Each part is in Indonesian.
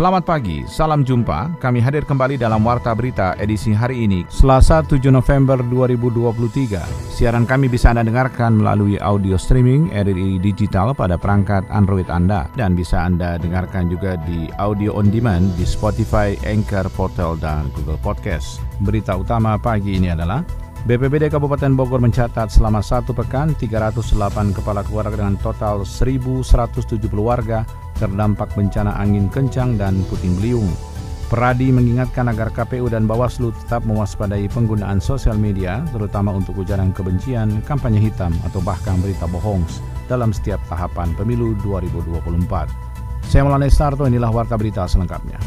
Selamat pagi, salam jumpa. Kami hadir kembali dalam Warta Berita edisi hari ini, Selasa 7 November 2023. Siaran kami bisa Anda dengarkan melalui audio streaming RRI Digital pada perangkat Android Anda dan bisa Anda dengarkan juga di audio on demand di Spotify, Anchor, Portal, dan Google Podcast. Berita utama pagi ini adalah BPBD Kabupaten Bogor mencatat selama satu pekan 308 kepala keluarga dengan total 1.170 warga terdampak bencana angin kencang dan puting beliung. Peradi mengingatkan agar KPU dan Bawaslu tetap mewaspadai penggunaan sosial media, terutama untuk ujaran kebencian, kampanye hitam, atau bahkan berita bohong dalam setiap tahapan pemilu 2024. Saya Maulana Starto, inilah Warta Berita selengkapnya.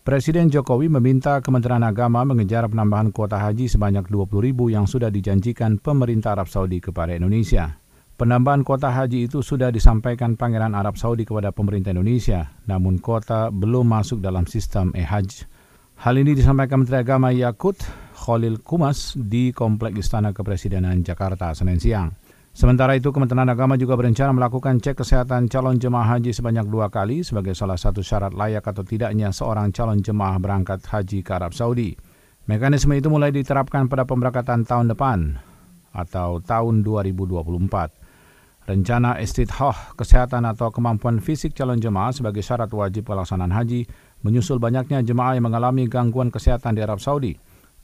Presiden Jokowi meminta Kementerian Agama mengejar penambahan kuota haji sebanyak 20 ribu yang sudah dijanjikan pemerintah Arab Saudi kepada Indonesia. Penambahan kuota haji itu sudah disampaikan Pangeran Arab Saudi kepada pemerintah Indonesia, namun kuota belum masuk dalam sistem e-hajj. Hal ini disampaikan Menteri Agama Yakut Khalil Kumas di Komplek Istana Kepresidenan Jakarta Senin siang. Sementara itu, Kementerian Agama juga berencana melakukan cek kesehatan calon jemaah haji sebanyak dua kali sebagai salah satu syarat layak atau tidaknya seorang calon jemaah berangkat haji ke Arab Saudi. Mekanisme itu mulai diterapkan pada pemberangkatan tahun depan atau tahun 2024. Rencana istidhah kesehatan atau kemampuan fisik calon jemaah sebagai syarat wajib pelaksanaan haji menyusul banyaknya jemaah yang mengalami gangguan kesehatan di Arab Saudi.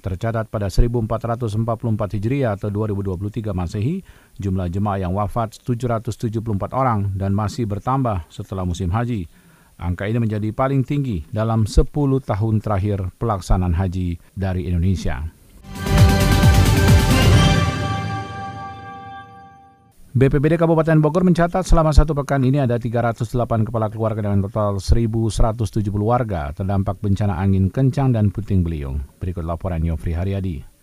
Tercatat pada 1444 Hijriah atau 2023 Masehi, jumlah jemaah yang wafat 774 orang dan masih bertambah setelah musim haji. Angka ini menjadi paling tinggi dalam 10 tahun terakhir pelaksanaan haji dari Indonesia. BPBD Kabupaten Bogor mencatat selama satu pekan ini ada 308 kepala keluarga dengan total 1.170 warga terdampak bencana angin kencang dan puting beliung. Berikut laporan Yofri Haryadi.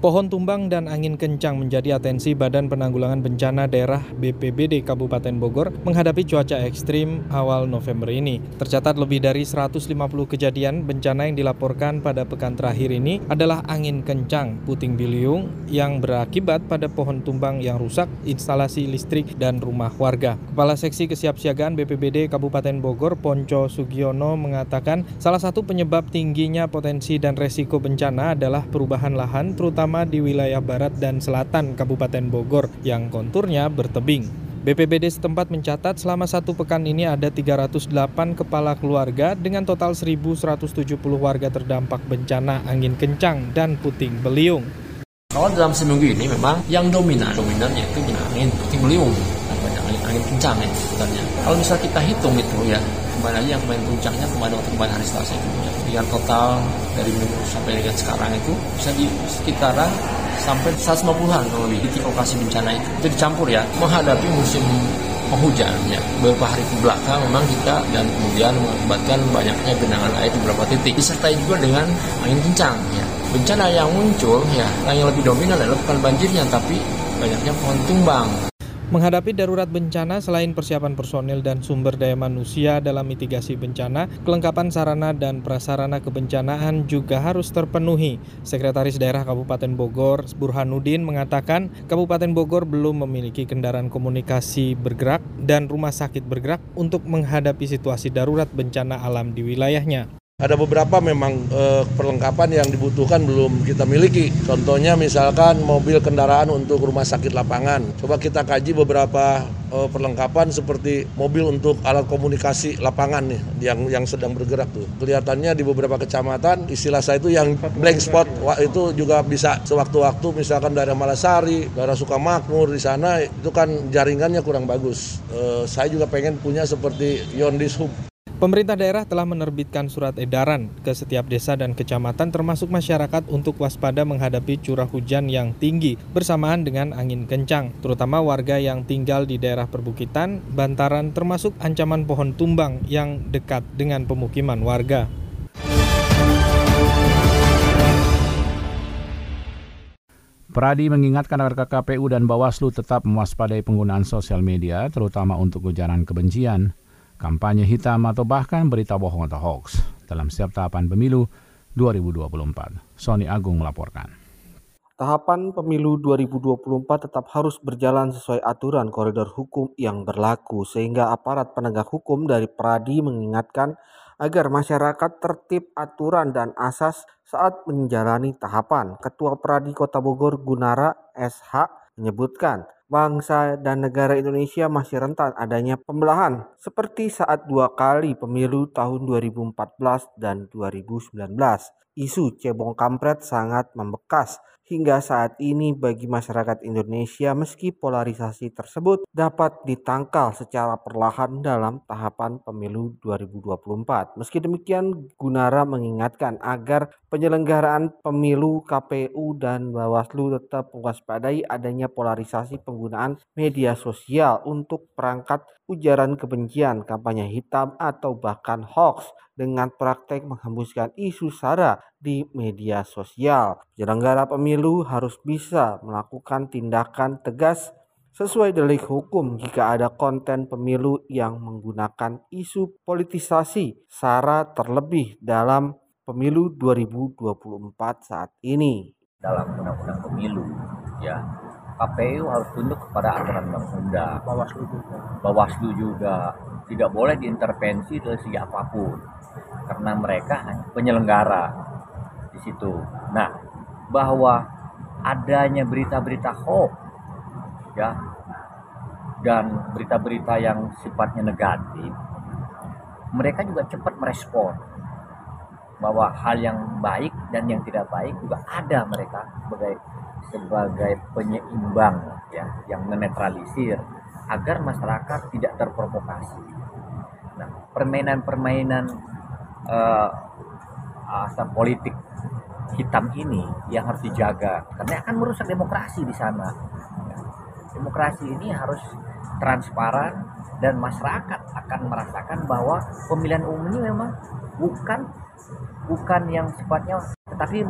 Pohon tumbang dan angin kencang menjadi atensi Badan Penanggulangan Bencana Daerah BPBD Kabupaten Bogor menghadapi cuaca ekstrim awal November ini. Tercatat lebih dari 150 kejadian bencana yang dilaporkan pada pekan terakhir ini adalah angin kencang, puting beliung yang berakibat pada pohon tumbang yang rusak, instalasi listrik, dan rumah warga. Kepala Seksi Kesiapsiagaan BPBD Kabupaten Bogor, Ponco Sugiono, mengatakan salah satu penyebab tingginya potensi dan resiko bencana adalah perubahan lahan terutama terutama di wilayah barat dan selatan Kabupaten Bogor yang konturnya bertebing. BPBD setempat mencatat selama satu pekan ini ada 308 kepala keluarga dengan total 1.170 warga terdampak bencana angin kencang dan puting beliung. Kalau dalam seminggu ini memang yang dominan, dominannya itu angin puting beliung, angin, angin kencang ya sebenarnya. Kalau misal kita hitung itu ya, kemarin aja yang kemarin puncaknya kemarin waktu kemarin hari Selasa itu ya. Yang total dari minggu sampai dengan sekarang itu bisa di sekitaran sampai 150-an lebih di titik lokasi bencana itu. Itu dicampur ya menghadapi musim penghujan ya. Beberapa hari ke belakang memang kita dan kemudian mengakibatkan banyaknya genangan air di beberapa titik. Disertai juga dengan angin kencang ya. Bencana yang muncul ya yang lebih dominan adalah bukan banjirnya tapi banyaknya pohon tumbang. Menghadapi darurat bencana, selain persiapan personil dan sumber daya manusia dalam mitigasi bencana, kelengkapan sarana dan prasarana kebencanaan juga harus terpenuhi. Sekretaris Daerah Kabupaten Bogor, Burhanuddin, mengatakan Kabupaten Bogor belum memiliki kendaraan komunikasi bergerak dan rumah sakit bergerak untuk menghadapi situasi darurat bencana alam di wilayahnya. Ada beberapa memang e, perlengkapan yang dibutuhkan belum kita miliki. Contohnya misalkan mobil kendaraan untuk rumah sakit lapangan. Coba kita kaji beberapa e, perlengkapan seperti mobil untuk alat komunikasi lapangan nih yang yang sedang bergerak tuh. Kelihatannya di beberapa kecamatan istilah saya itu yang blank spot Wah, itu juga bisa sewaktu-waktu misalkan daerah Malasari, daerah Sukamakmur di sana itu kan jaringannya kurang bagus. E, saya juga pengen punya seperti Yondis Hub Pemerintah daerah telah menerbitkan surat edaran ke setiap desa dan kecamatan termasuk masyarakat untuk waspada menghadapi curah hujan yang tinggi bersamaan dengan angin kencang, terutama warga yang tinggal di daerah perbukitan, bantaran termasuk ancaman pohon tumbang yang dekat dengan pemukiman warga. Pradi mengingatkan agar KPU dan Bawaslu tetap mewaspadai penggunaan sosial media, terutama untuk ujaran kebencian, kampanye hitam atau bahkan berita bohong atau hoax dalam setiap tahapan pemilu 2024. Sony Agung melaporkan. Tahapan pemilu 2024 tetap harus berjalan sesuai aturan koridor hukum yang berlaku sehingga aparat penegak hukum dari Pradi mengingatkan agar masyarakat tertib aturan dan asas saat menjalani tahapan. Ketua Pradi Kota Bogor Gunara SH menyebutkan bangsa dan negara Indonesia masih rentan adanya pembelahan seperti saat dua kali pemilu tahun 2014 dan 2019. Isu cebong kampret sangat membekas hingga saat ini bagi masyarakat Indonesia meski polarisasi tersebut dapat ditangkal secara perlahan dalam tahapan pemilu 2024. Meski demikian Gunara mengingatkan agar penyelenggaraan pemilu KPU dan Bawaslu tetap mewaspadai adanya polarisasi penggunaan media sosial untuk perangkat ujaran kebencian, kampanye hitam atau bahkan hoax dengan praktek menghembuskan isu sara di media sosial. Penyelenggara pemilu harus bisa melakukan tindakan tegas sesuai delik hukum jika ada konten pemilu yang menggunakan isu politisasi sara terlebih dalam pemilu 2024 saat ini. Dalam undang-undang pemilu, ya KPU harus tunduk kepada aturan undang-undang. Bawaslu juga. Bawaslu juga tidak boleh diintervensi dari segi apa pun karena mereka penyelenggara di situ. Nah, bahwa adanya berita-berita hoax ya dan berita-berita yang sifatnya negatif, mereka juga cepat merespon bahwa hal yang baik dan yang tidak baik juga ada mereka sebagai sebagai penyeimbang ya yang menetralisir agar masyarakat tidak terprovokasi. Nah, permainan-permainan uh, politik hitam ini yang harus dijaga karena akan merusak demokrasi di sana. Demokrasi ini harus transparan dan masyarakat akan merasakan bahwa pemilihan umum ini memang bukan bukan yang sifatnya tetapi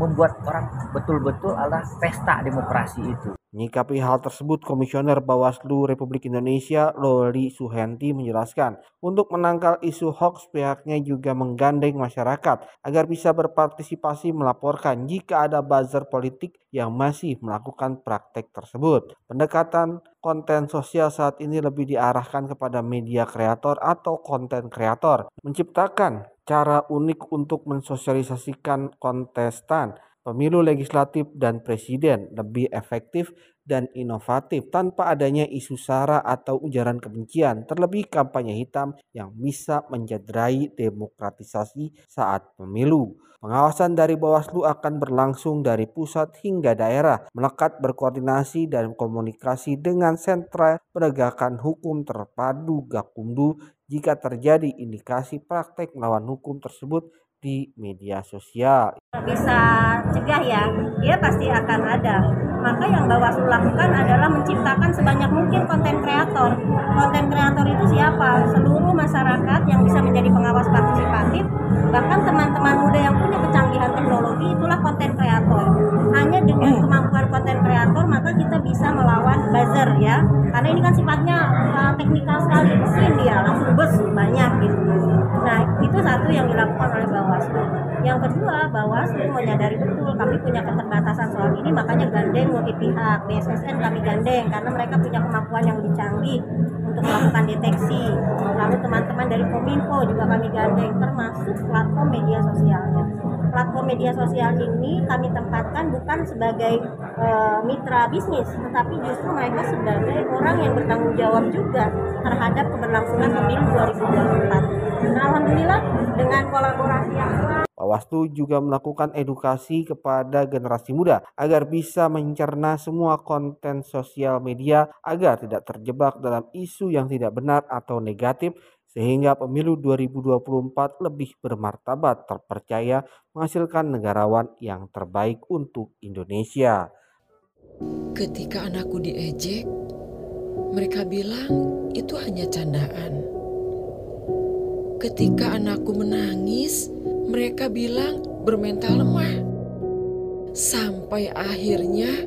membuat orang betul-betul adalah pesta demokrasi itu. Menyikapi hal tersebut, Komisioner Bawaslu Republik Indonesia Loli Suhenti menjelaskan, untuk menangkal isu hoax pihaknya juga menggandeng masyarakat agar bisa berpartisipasi melaporkan jika ada buzzer politik yang masih melakukan praktek tersebut. Pendekatan konten sosial saat ini lebih diarahkan kepada media kreator atau konten kreator, menciptakan cara unik untuk mensosialisasikan kontestan pemilu legislatif dan presiden lebih efektif dan inovatif tanpa adanya isu sara atau ujaran kebencian, terlebih kampanye hitam yang bisa menjadrai demokratisasi saat pemilu. Pengawasan dari Bawaslu akan berlangsung dari pusat hingga daerah, melekat berkoordinasi dan komunikasi dengan sentra penegakan hukum terpadu Gakumdu jika terjadi indikasi praktek melawan hukum tersebut di media sosial. Bisa cegah ya, dia pasti akan ada. Maka yang Bawaslu lakukan adalah menciptakan sebanyak mungkin konten kreator. Konten kreator itu siapa? Seluruh masyarakat yang bisa menjadi pengawas partisipatif, bahkan teman-teman muda yang punya kecanggihan teknologi itulah konten kreator. Hanya dengan kemampuan konten kreator maka kita bisa melawan buzzer ya. Karena ini kan sifatnya uh, teknikal sekali, mesin dia langsung bus banyak yang dilakukan oleh Bawaslu. Yang kedua, Bawaslu menyadari betul kami punya keterbatasan soal ini, makanya gandeng multi pihak. BSSN kami gandeng karena mereka punya kemampuan yang lebih canggih untuk melakukan deteksi. Lalu teman-teman dari Kominfo juga kami gandeng, termasuk platform media sosialnya. Platform media sosial ini kami tempatkan bukan sebagai e, mitra bisnis, tetapi justru mereka sebagai orang yang bertanggung jawab juga terhadap keberlangsungan pemilu 2024. Nah, Alhamdulillah dengan kolaborasi yang Bawaslu juga melakukan edukasi kepada generasi muda agar bisa mencerna semua konten sosial media agar tidak terjebak dalam isu yang tidak benar atau negatif sehingga pemilu 2024 lebih bermartabat, terpercaya, menghasilkan negarawan yang terbaik untuk Indonesia. Ketika anakku diejek, mereka bilang itu hanya candaan. Ketika anakku menangis, mereka bilang bermental lemah. Sampai akhirnya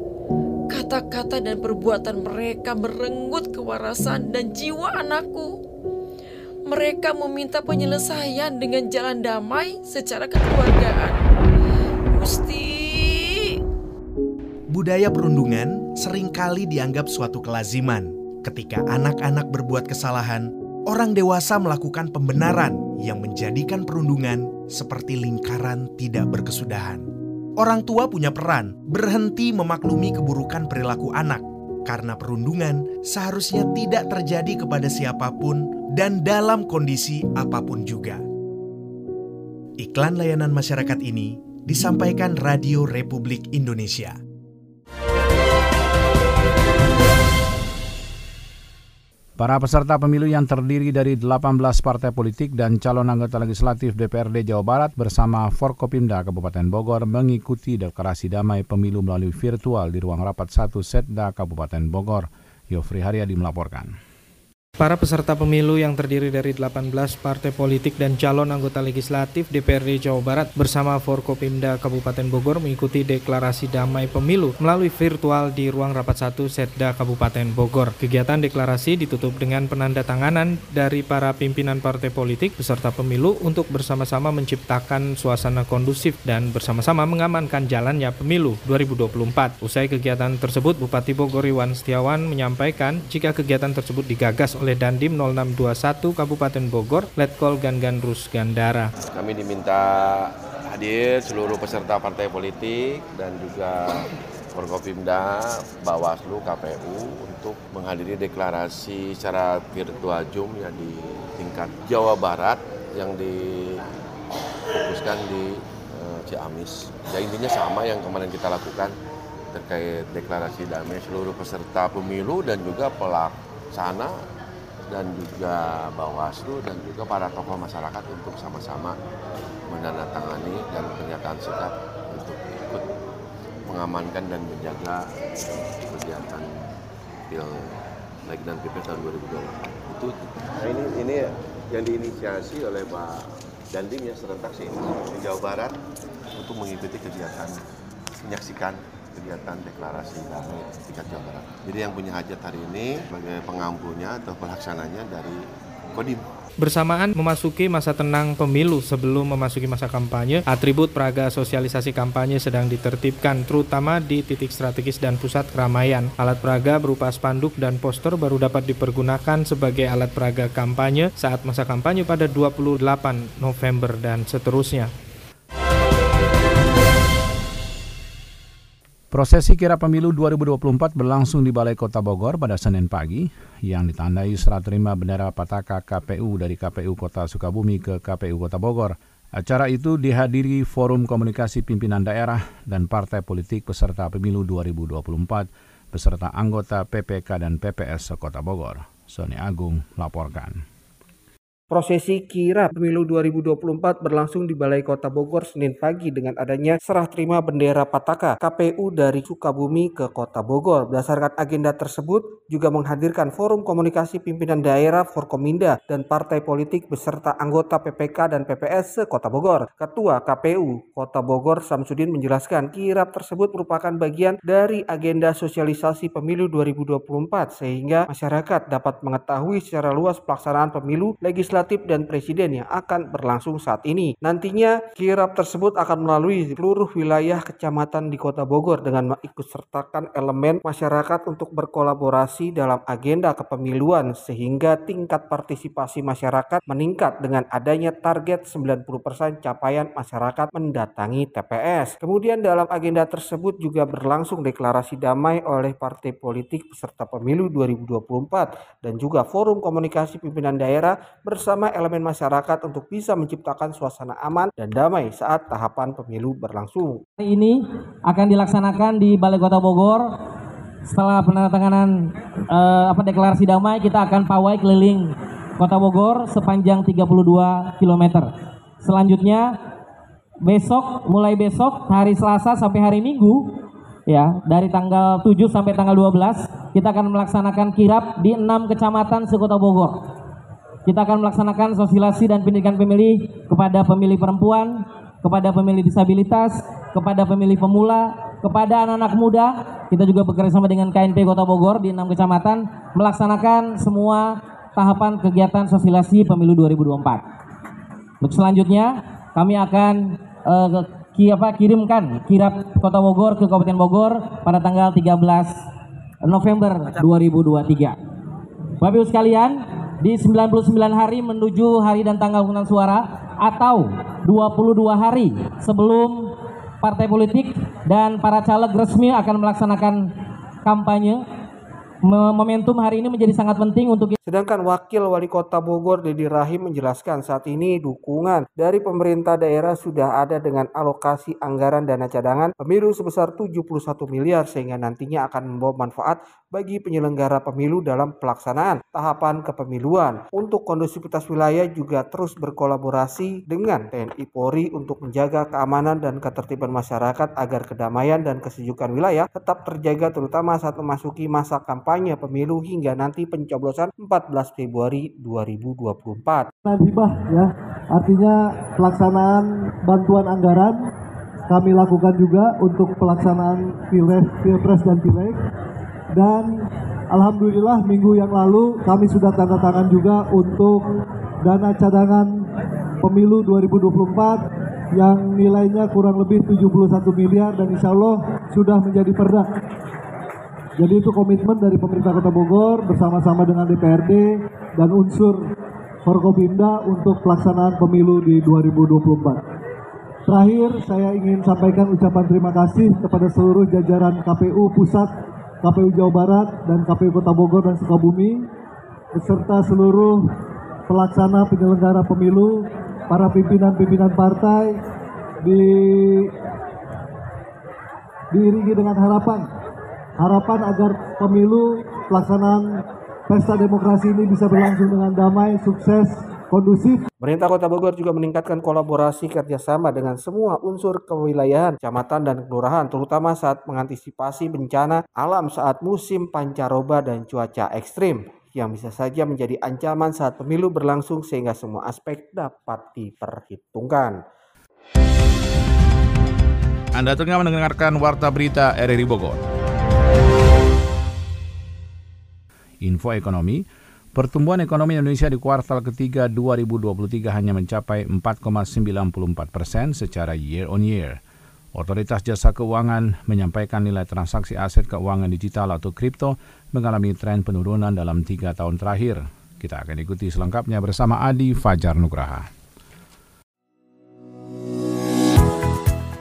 kata-kata dan perbuatan mereka merenggut kewarasan dan jiwa anakku. Mereka meminta penyelesaian dengan jalan damai secara kekeluargaan. Gusti. Budaya perundungan sering kali dianggap suatu kelaziman. Ketika anak-anak berbuat kesalahan, orang dewasa melakukan pembenaran yang menjadikan perundungan seperti lingkaran tidak berkesudahan. Orang tua punya peran berhenti memaklumi keburukan perilaku anak, karena perundungan seharusnya tidak terjadi kepada siapa pun dan dalam kondisi apa pun juga. Iklan layanan masyarakat ini disampaikan Radio Republik Indonesia. Para peserta pemilu yang terdiri dari 18 partai politik dan calon anggota legislatif DPRD Jawa Barat bersama Forkopimda Kabupaten Bogor mengikuti deklarasi damai pemilu melalui virtual di ruang rapat 1 Setda Kabupaten Bogor. Yofri Haryadi melaporkan. Para peserta pemilu yang terdiri dari 18 partai politik dan calon anggota legislatif DPRD Jawa Barat bersama Forkopimda Kabupaten Bogor mengikuti deklarasi damai pemilu melalui virtual di ruang rapat 1 Setda Kabupaten Bogor. Kegiatan deklarasi ditutup dengan penandatanganan dari para pimpinan partai politik beserta pemilu untuk bersama-sama menciptakan suasana kondusif dan bersama-sama mengamankan jalannya pemilu 2024. Usai kegiatan tersebut, Bupati Bogor Iwan Setiawan menyampaikan jika kegiatan tersebut digagas oleh Dandim 0621 Kabupaten Bogor, Letkol Gangan Rus Gandara. Kami diminta hadir seluruh peserta partai politik dan juga Forkopimda, Bawaslu, KPU untuk menghadiri deklarasi secara virtual Zoom ya di tingkat Jawa Barat yang difokuskan di uh, Ciamis. Ya intinya sama yang kemarin kita lakukan terkait deklarasi damai seluruh peserta pemilu dan juga pelaksana dan juga Bawaslu dan juga para tokoh masyarakat untuk sama-sama menandatangani dan pernyataan sikap untuk ikut mengamankan dan menjaga kegiatan pil dan PP tahun 2024 itu nah ini ini yang diinisiasi oleh Pak Dandim ya serentak sih. Di Jawa Barat untuk mengikuti kegiatan menyaksikan kegiatan deklarasi damai tingkat Jawa Barat. Jadi yang punya hajat hari ini sebagai pengampunya atau pelaksananya dari Kodim. Bersamaan memasuki masa tenang pemilu sebelum memasuki masa kampanye, atribut peraga sosialisasi kampanye sedang ditertibkan terutama di titik strategis dan pusat keramaian. Alat peraga berupa spanduk dan poster baru dapat dipergunakan sebagai alat peraga kampanye saat masa kampanye pada 28 November dan seterusnya. Prosesi kira pemilu 2024 berlangsung di Balai Kota Bogor pada Senin pagi yang ditandai serah terima bendera pataka KPU dari KPU Kota Sukabumi ke KPU Kota Bogor. Acara itu dihadiri Forum Komunikasi Pimpinan Daerah dan Partai Politik peserta pemilu 2024 beserta anggota PPK dan PPS Kota Bogor. Sony Agung laporkan. Prosesi kirap pemilu 2024 berlangsung di Balai Kota Bogor Senin pagi dengan adanya serah terima bendera Pataka KPU dari Sukabumi ke Kota Bogor. Berdasarkan agenda tersebut juga menghadirkan forum komunikasi pimpinan daerah Forkominda dan partai politik beserta anggota PPK dan PPS se Kota Bogor. Ketua KPU Kota Bogor Samsudin menjelaskan kirap tersebut merupakan bagian dari agenda sosialisasi pemilu 2024 sehingga masyarakat dapat mengetahui secara luas pelaksanaan pemilu legislatif legislatif dan presiden yang akan berlangsung saat ini. Nantinya kirap tersebut akan melalui seluruh wilayah kecamatan di Kota Bogor dengan mengikutsertakan elemen masyarakat untuk berkolaborasi dalam agenda kepemiluan sehingga tingkat partisipasi masyarakat meningkat dengan adanya target 90% capaian masyarakat mendatangi TPS. Kemudian dalam agenda tersebut juga berlangsung deklarasi damai oleh partai politik peserta pemilu 2024 dan juga forum komunikasi pimpinan daerah bersama bersama elemen masyarakat untuk bisa menciptakan suasana aman dan damai saat tahapan pemilu berlangsung. Hari ini akan dilaksanakan di Balai Kota Bogor. Setelah penandatanganan eh, apa deklarasi damai, kita akan pawai keliling Kota Bogor sepanjang 32 km. Selanjutnya besok mulai besok hari Selasa sampai hari Minggu ya dari tanggal 7 sampai tanggal 12 kita akan melaksanakan kirap di enam kecamatan sekota Bogor kita akan melaksanakan sosialisasi dan pendidikan pemilih kepada pemilih perempuan, kepada pemilih disabilitas, kepada pemilih pemula, kepada anak-anak muda, kita juga bekerja sama dengan KNP Kota Bogor di enam kecamatan melaksanakan semua tahapan kegiatan sosialisasi pemilu 2024. Untuk selanjutnya, kami akan uh, ki, apa, kirimkan kirap Kota Bogor ke Kabupaten Bogor pada tanggal 13 November 2023. Bapak Ibu sekalian, di 99 hari menuju hari dan tanggal pemungutan suara atau 22 hari sebelum partai politik dan para caleg resmi akan melaksanakan kampanye momentum hari ini menjadi sangat penting untuk Sedangkan Wakil Wali Kota Bogor Dedi Rahim menjelaskan saat ini dukungan dari pemerintah daerah sudah ada dengan alokasi anggaran dana cadangan pemilu sebesar 71 miliar sehingga nantinya akan membawa manfaat bagi penyelenggara pemilu dalam pelaksanaan tahapan kepemiluan. Untuk kondusivitas wilayah juga terus berkolaborasi dengan TNI Polri untuk menjaga keamanan dan ketertiban masyarakat agar kedamaian dan kesejukan wilayah tetap terjaga terutama saat memasuki masa kampanye pemilu hingga nanti pencoblosan 14 Februari 2024. Hibah ya, artinya pelaksanaan bantuan anggaran kami lakukan juga untuk pelaksanaan Pilpres dan Pileg dan Alhamdulillah minggu yang lalu kami sudah tanda tangan juga untuk dana cadangan pemilu 2024 yang nilainya kurang lebih 71 miliar dan insya Allah sudah menjadi perda. Jadi itu komitmen dari pemerintah Kota Bogor bersama-sama dengan DPRD dan unsur Forkopimda untuk pelaksanaan pemilu di 2024. Terakhir saya ingin sampaikan ucapan terima kasih kepada seluruh jajaran KPU Pusat KPU Jawa Barat dan KPU Kota Bogor dan Sukabumi beserta seluruh pelaksana penyelenggara pemilu, para pimpinan-pimpinan partai di diiringi dengan harapan. Harapan agar pemilu pelaksanaan pesta demokrasi ini bisa berlangsung dengan damai, sukses, kondusif. Pemerintah Kota Bogor juga meningkatkan kolaborasi kerjasama dengan semua unsur kewilayahan, kecamatan dan kelurahan, terutama saat mengantisipasi bencana alam saat musim pancaroba dan cuaca ekstrim yang bisa saja menjadi ancaman saat pemilu berlangsung sehingga semua aspek dapat diperhitungkan. Anda tengah mendengarkan Warta Berita RRI Bogor. Info Ekonomi, Pertumbuhan ekonomi Indonesia di kuartal ketiga 2023 hanya mencapai 4,94 persen secara year on year. Otoritas Jasa Keuangan menyampaikan nilai transaksi aset keuangan digital atau kripto mengalami tren penurunan dalam tiga tahun terakhir. Kita akan ikuti selengkapnya bersama Adi Fajar Nugraha.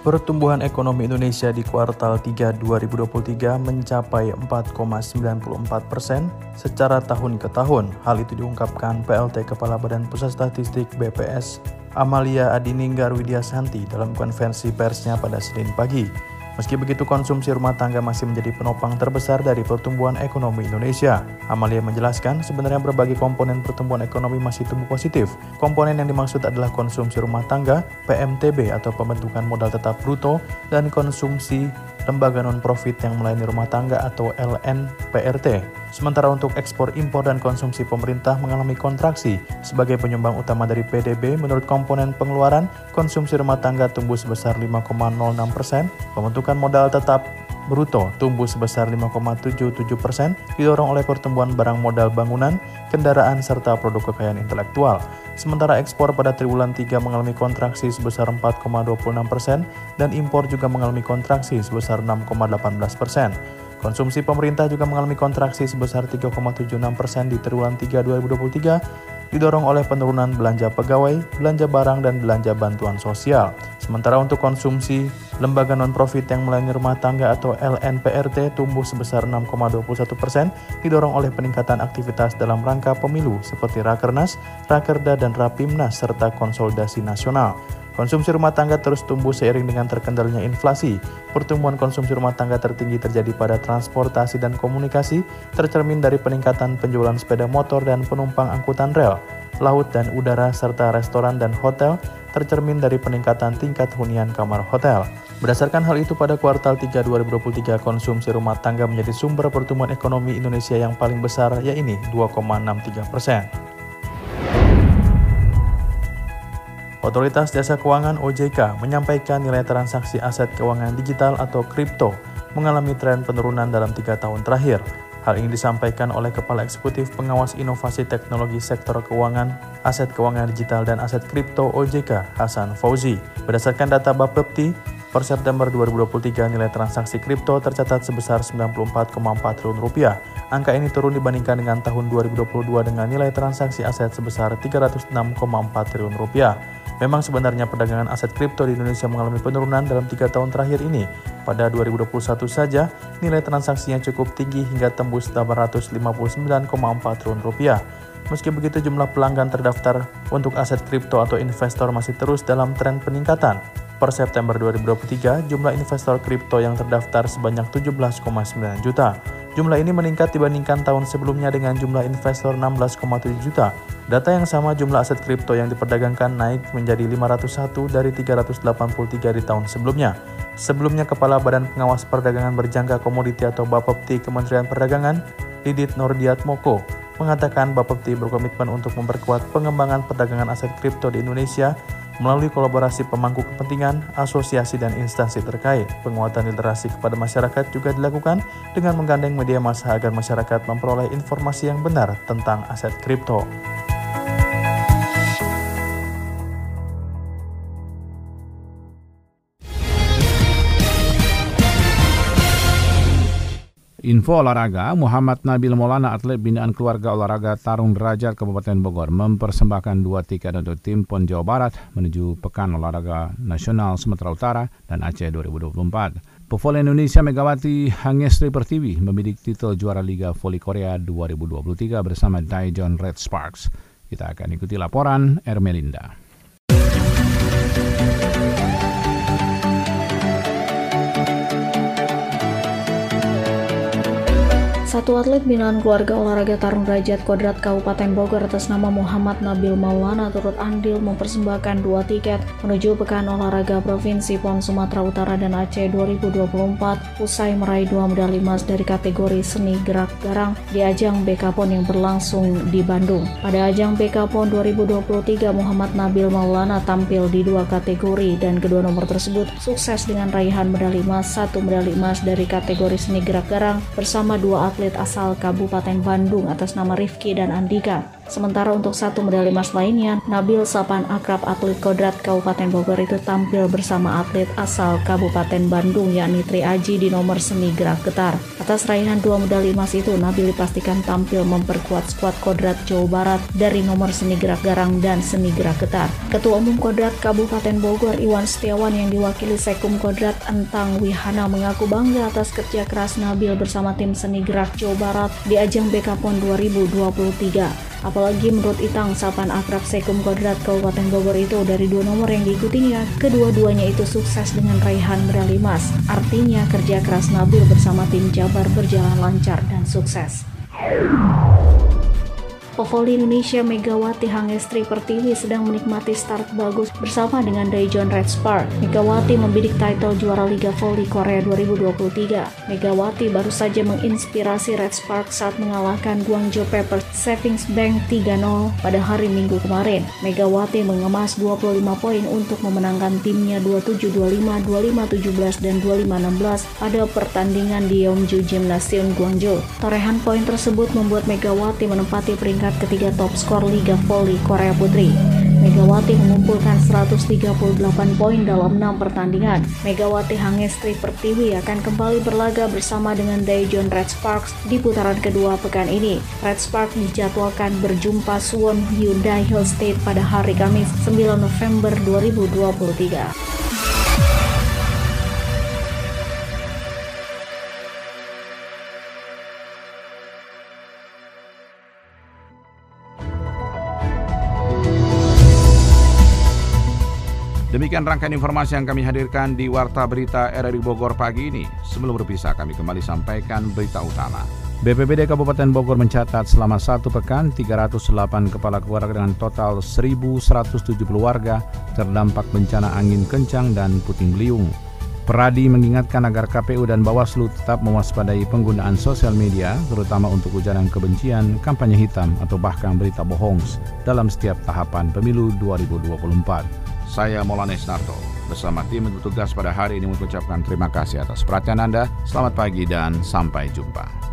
Pertumbuhan ekonomi Indonesia di kuartal 3 2023 mencapai 4,94 persen secara tahun ke tahun. Hal itu diungkapkan PLT Kepala Badan Pusat Statistik BPS Amalia Adininggar Widyasanti dalam konferensi persnya pada Senin pagi. Meski begitu, konsumsi rumah tangga masih menjadi penopang terbesar dari pertumbuhan ekonomi Indonesia. Amalia menjelaskan, sebenarnya berbagai komponen pertumbuhan ekonomi masih tumbuh positif. Komponen yang dimaksud adalah konsumsi rumah tangga, PMTB atau pembentukan modal tetap bruto, dan konsumsi lembaga non-profit yang melayani rumah tangga atau LNPRT. Sementara untuk ekspor, impor, dan konsumsi pemerintah mengalami kontraksi. Sebagai penyumbang utama dari PDB, menurut komponen pengeluaran, konsumsi rumah tangga tumbuh sebesar 5,06 persen, pembentukan modal tetap bruto tumbuh sebesar 5,77 persen, didorong oleh pertumbuhan barang modal bangunan, kendaraan, serta produk kekayaan intelektual. Sementara ekspor pada triwulan 3 mengalami kontraksi sebesar 4,26 persen dan impor juga mengalami kontraksi sebesar 6,18 persen. Konsumsi pemerintah juga mengalami kontraksi sebesar 3,76 persen di triwulan 3 2023 didorong oleh penurunan belanja pegawai, belanja barang, dan belanja bantuan sosial. Sementara untuk konsumsi, lembaga non-profit yang melayani rumah tangga atau LNPRT tumbuh sebesar 6,21 persen, didorong oleh peningkatan aktivitas dalam rangka pemilu seperti Rakernas, Rakerda, dan Rapimnas, serta konsolidasi nasional. Konsumsi rumah tangga terus tumbuh seiring dengan terkendalinya inflasi. Pertumbuhan konsumsi rumah tangga tertinggi terjadi pada transportasi dan komunikasi, tercermin dari peningkatan penjualan sepeda motor dan penumpang angkutan rel, laut dan udara, serta restoran dan hotel, tercermin dari peningkatan tingkat hunian kamar hotel. Berdasarkan hal itu, pada kuartal 3 2023, konsumsi rumah tangga menjadi sumber pertumbuhan ekonomi Indonesia yang paling besar, yaitu 2,63 persen. Otoritas Jasa Keuangan OJK menyampaikan nilai transaksi aset keuangan digital atau kripto mengalami tren penurunan dalam tiga tahun terakhir. Hal ini disampaikan oleh Kepala Eksekutif Pengawas Inovasi Teknologi Sektor Keuangan, Aset Keuangan Digital dan Aset Kripto OJK, Hasan Fauzi. Berdasarkan data Bapepti, per September 2023 nilai transaksi kripto tercatat sebesar 94,4 triliun rupiah. Angka ini turun dibandingkan dengan tahun 2022 dengan nilai transaksi aset sebesar 306,4 triliun rupiah. Memang sebenarnya perdagangan aset kripto di Indonesia mengalami penurunan dalam tiga tahun terakhir ini. Pada 2021 saja, nilai transaksinya cukup tinggi hingga tembus 859,4 triliun rupiah. Meski begitu, jumlah pelanggan terdaftar untuk aset kripto atau investor masih terus dalam tren peningkatan. Per September 2023, jumlah investor kripto yang terdaftar sebanyak 17,9 juta. Jumlah ini meningkat dibandingkan tahun sebelumnya dengan jumlah investor 16,7 juta. Data yang sama jumlah aset kripto yang diperdagangkan naik menjadi 501 dari 383 di tahun sebelumnya. Sebelumnya Kepala Badan Pengawas Perdagangan Berjangka Komoditi atau Bapepti Kementerian Perdagangan, Didit Nordiat Moko, mengatakan Bapepti berkomitmen untuk memperkuat pengembangan perdagangan aset kripto di Indonesia melalui kolaborasi pemangku kepentingan, asosiasi, dan instansi terkait. Penguatan literasi kepada masyarakat juga dilakukan dengan menggandeng media massa agar masyarakat memperoleh informasi yang benar tentang aset kripto. Info olahraga, Muhammad Nabil Maulana atlet binaan keluarga olahraga Tarung Derajat Kabupaten Bogor mempersembahkan dua tiket untuk tim PON Jawa Barat menuju Pekan Olahraga Nasional Sumatera Utara dan Aceh 2024. Pevoli Indonesia Megawati Hangestri Pertiwi membidik titel juara Liga Voli Korea 2023 bersama Daejeon Red Sparks. Kita akan ikuti laporan Ermelinda. Satu atlet binaan keluarga olahraga Tarung Derajat Kodrat Kabupaten Bogor atas nama Muhammad Nabil Maulana turut andil mempersembahkan dua tiket menuju Pekan Olahraga Provinsi PON Sumatera Utara dan Aceh 2024 usai meraih dua medali emas dari kategori seni gerak garang di ajang BK PON yang berlangsung di Bandung. Pada ajang BK PON 2023 Muhammad Nabil Maulana tampil di dua kategori dan kedua nomor tersebut sukses dengan raihan medali emas satu medali emas dari kategori seni gerak garang bersama dua atlet atlet asal Kabupaten Bandung atas nama Rifki dan Andika. Sementara untuk satu medali emas lainnya, Nabil Sapan Akrab atlet Kodrat Kabupaten Bogor itu tampil bersama atlet asal Kabupaten Bandung yakni Tri Aji di nomor seni gerak getar. Atas raihan dua medali emas itu, Nabil dipastikan tampil memperkuat skuad Kodrat Jawa Barat dari nomor seni gerak garang dan seni gerak getar. Ketua Umum Kodrat Kabupaten Bogor Iwan Setiawan yang diwakili Sekum Kodrat Entang Wihana mengaku bangga atas kerja keras Nabil bersama tim seni gerak Jawa Barat di ajang BK PON 2023. Apalagi menurut Itang, Sapan Akrab Sekum Kodrat Kabupaten Bogor itu dari dua nomor yang diikutinya, kedua-duanya itu sukses dengan raihan medali emas. Artinya kerja keras Nabil bersama tim Jabar berjalan lancar dan sukses. Pevoli Indonesia Megawati Hangestri Pertiwi sedang menikmati start bagus bersama dengan Daejeon Red Spark. Megawati membidik title juara Liga Voli Korea 2023. Megawati baru saja menginspirasi Red Spark saat mengalahkan Guangzhou Pepper Savings Bank 3-0 pada hari Minggu kemarin. Megawati mengemas 25 poin untuk memenangkan timnya 27-25, 25-17, dan 25-16 pada pertandingan di Yeongju Gymnasium Guangzhou. Torehan poin tersebut membuat Megawati menempati peringkat peringkat ketiga top skor Liga Voli Korea Putri. Megawati mengumpulkan 138 poin dalam 6 pertandingan. Megawati Hangestri Pertiwi akan kembali berlaga bersama dengan Daejeon Red Sparks di putaran kedua pekan ini. Red Sparks dijadwalkan berjumpa Suwon Hyundai Hill State pada hari Kamis 9 November 2023. Demikian rangkaian informasi yang kami hadirkan di Warta Berita RRI Bogor pagi ini. Sebelum berpisah, kami kembali sampaikan berita utama. BPBD Kabupaten Bogor mencatat selama satu pekan 308 kepala keluarga dengan total 1.170 warga terdampak bencana angin kencang dan puting beliung. Peradi mengingatkan agar KPU dan Bawaslu tetap mewaspadai penggunaan sosial media, terutama untuk ujaran kebencian, kampanye hitam, atau bahkan berita bohong dalam setiap tahapan pemilu 2024. Saya Molanes Narto bersama tim bertugas pada hari ini mengucapkan terima kasih atas perhatian Anda. Selamat pagi dan sampai jumpa.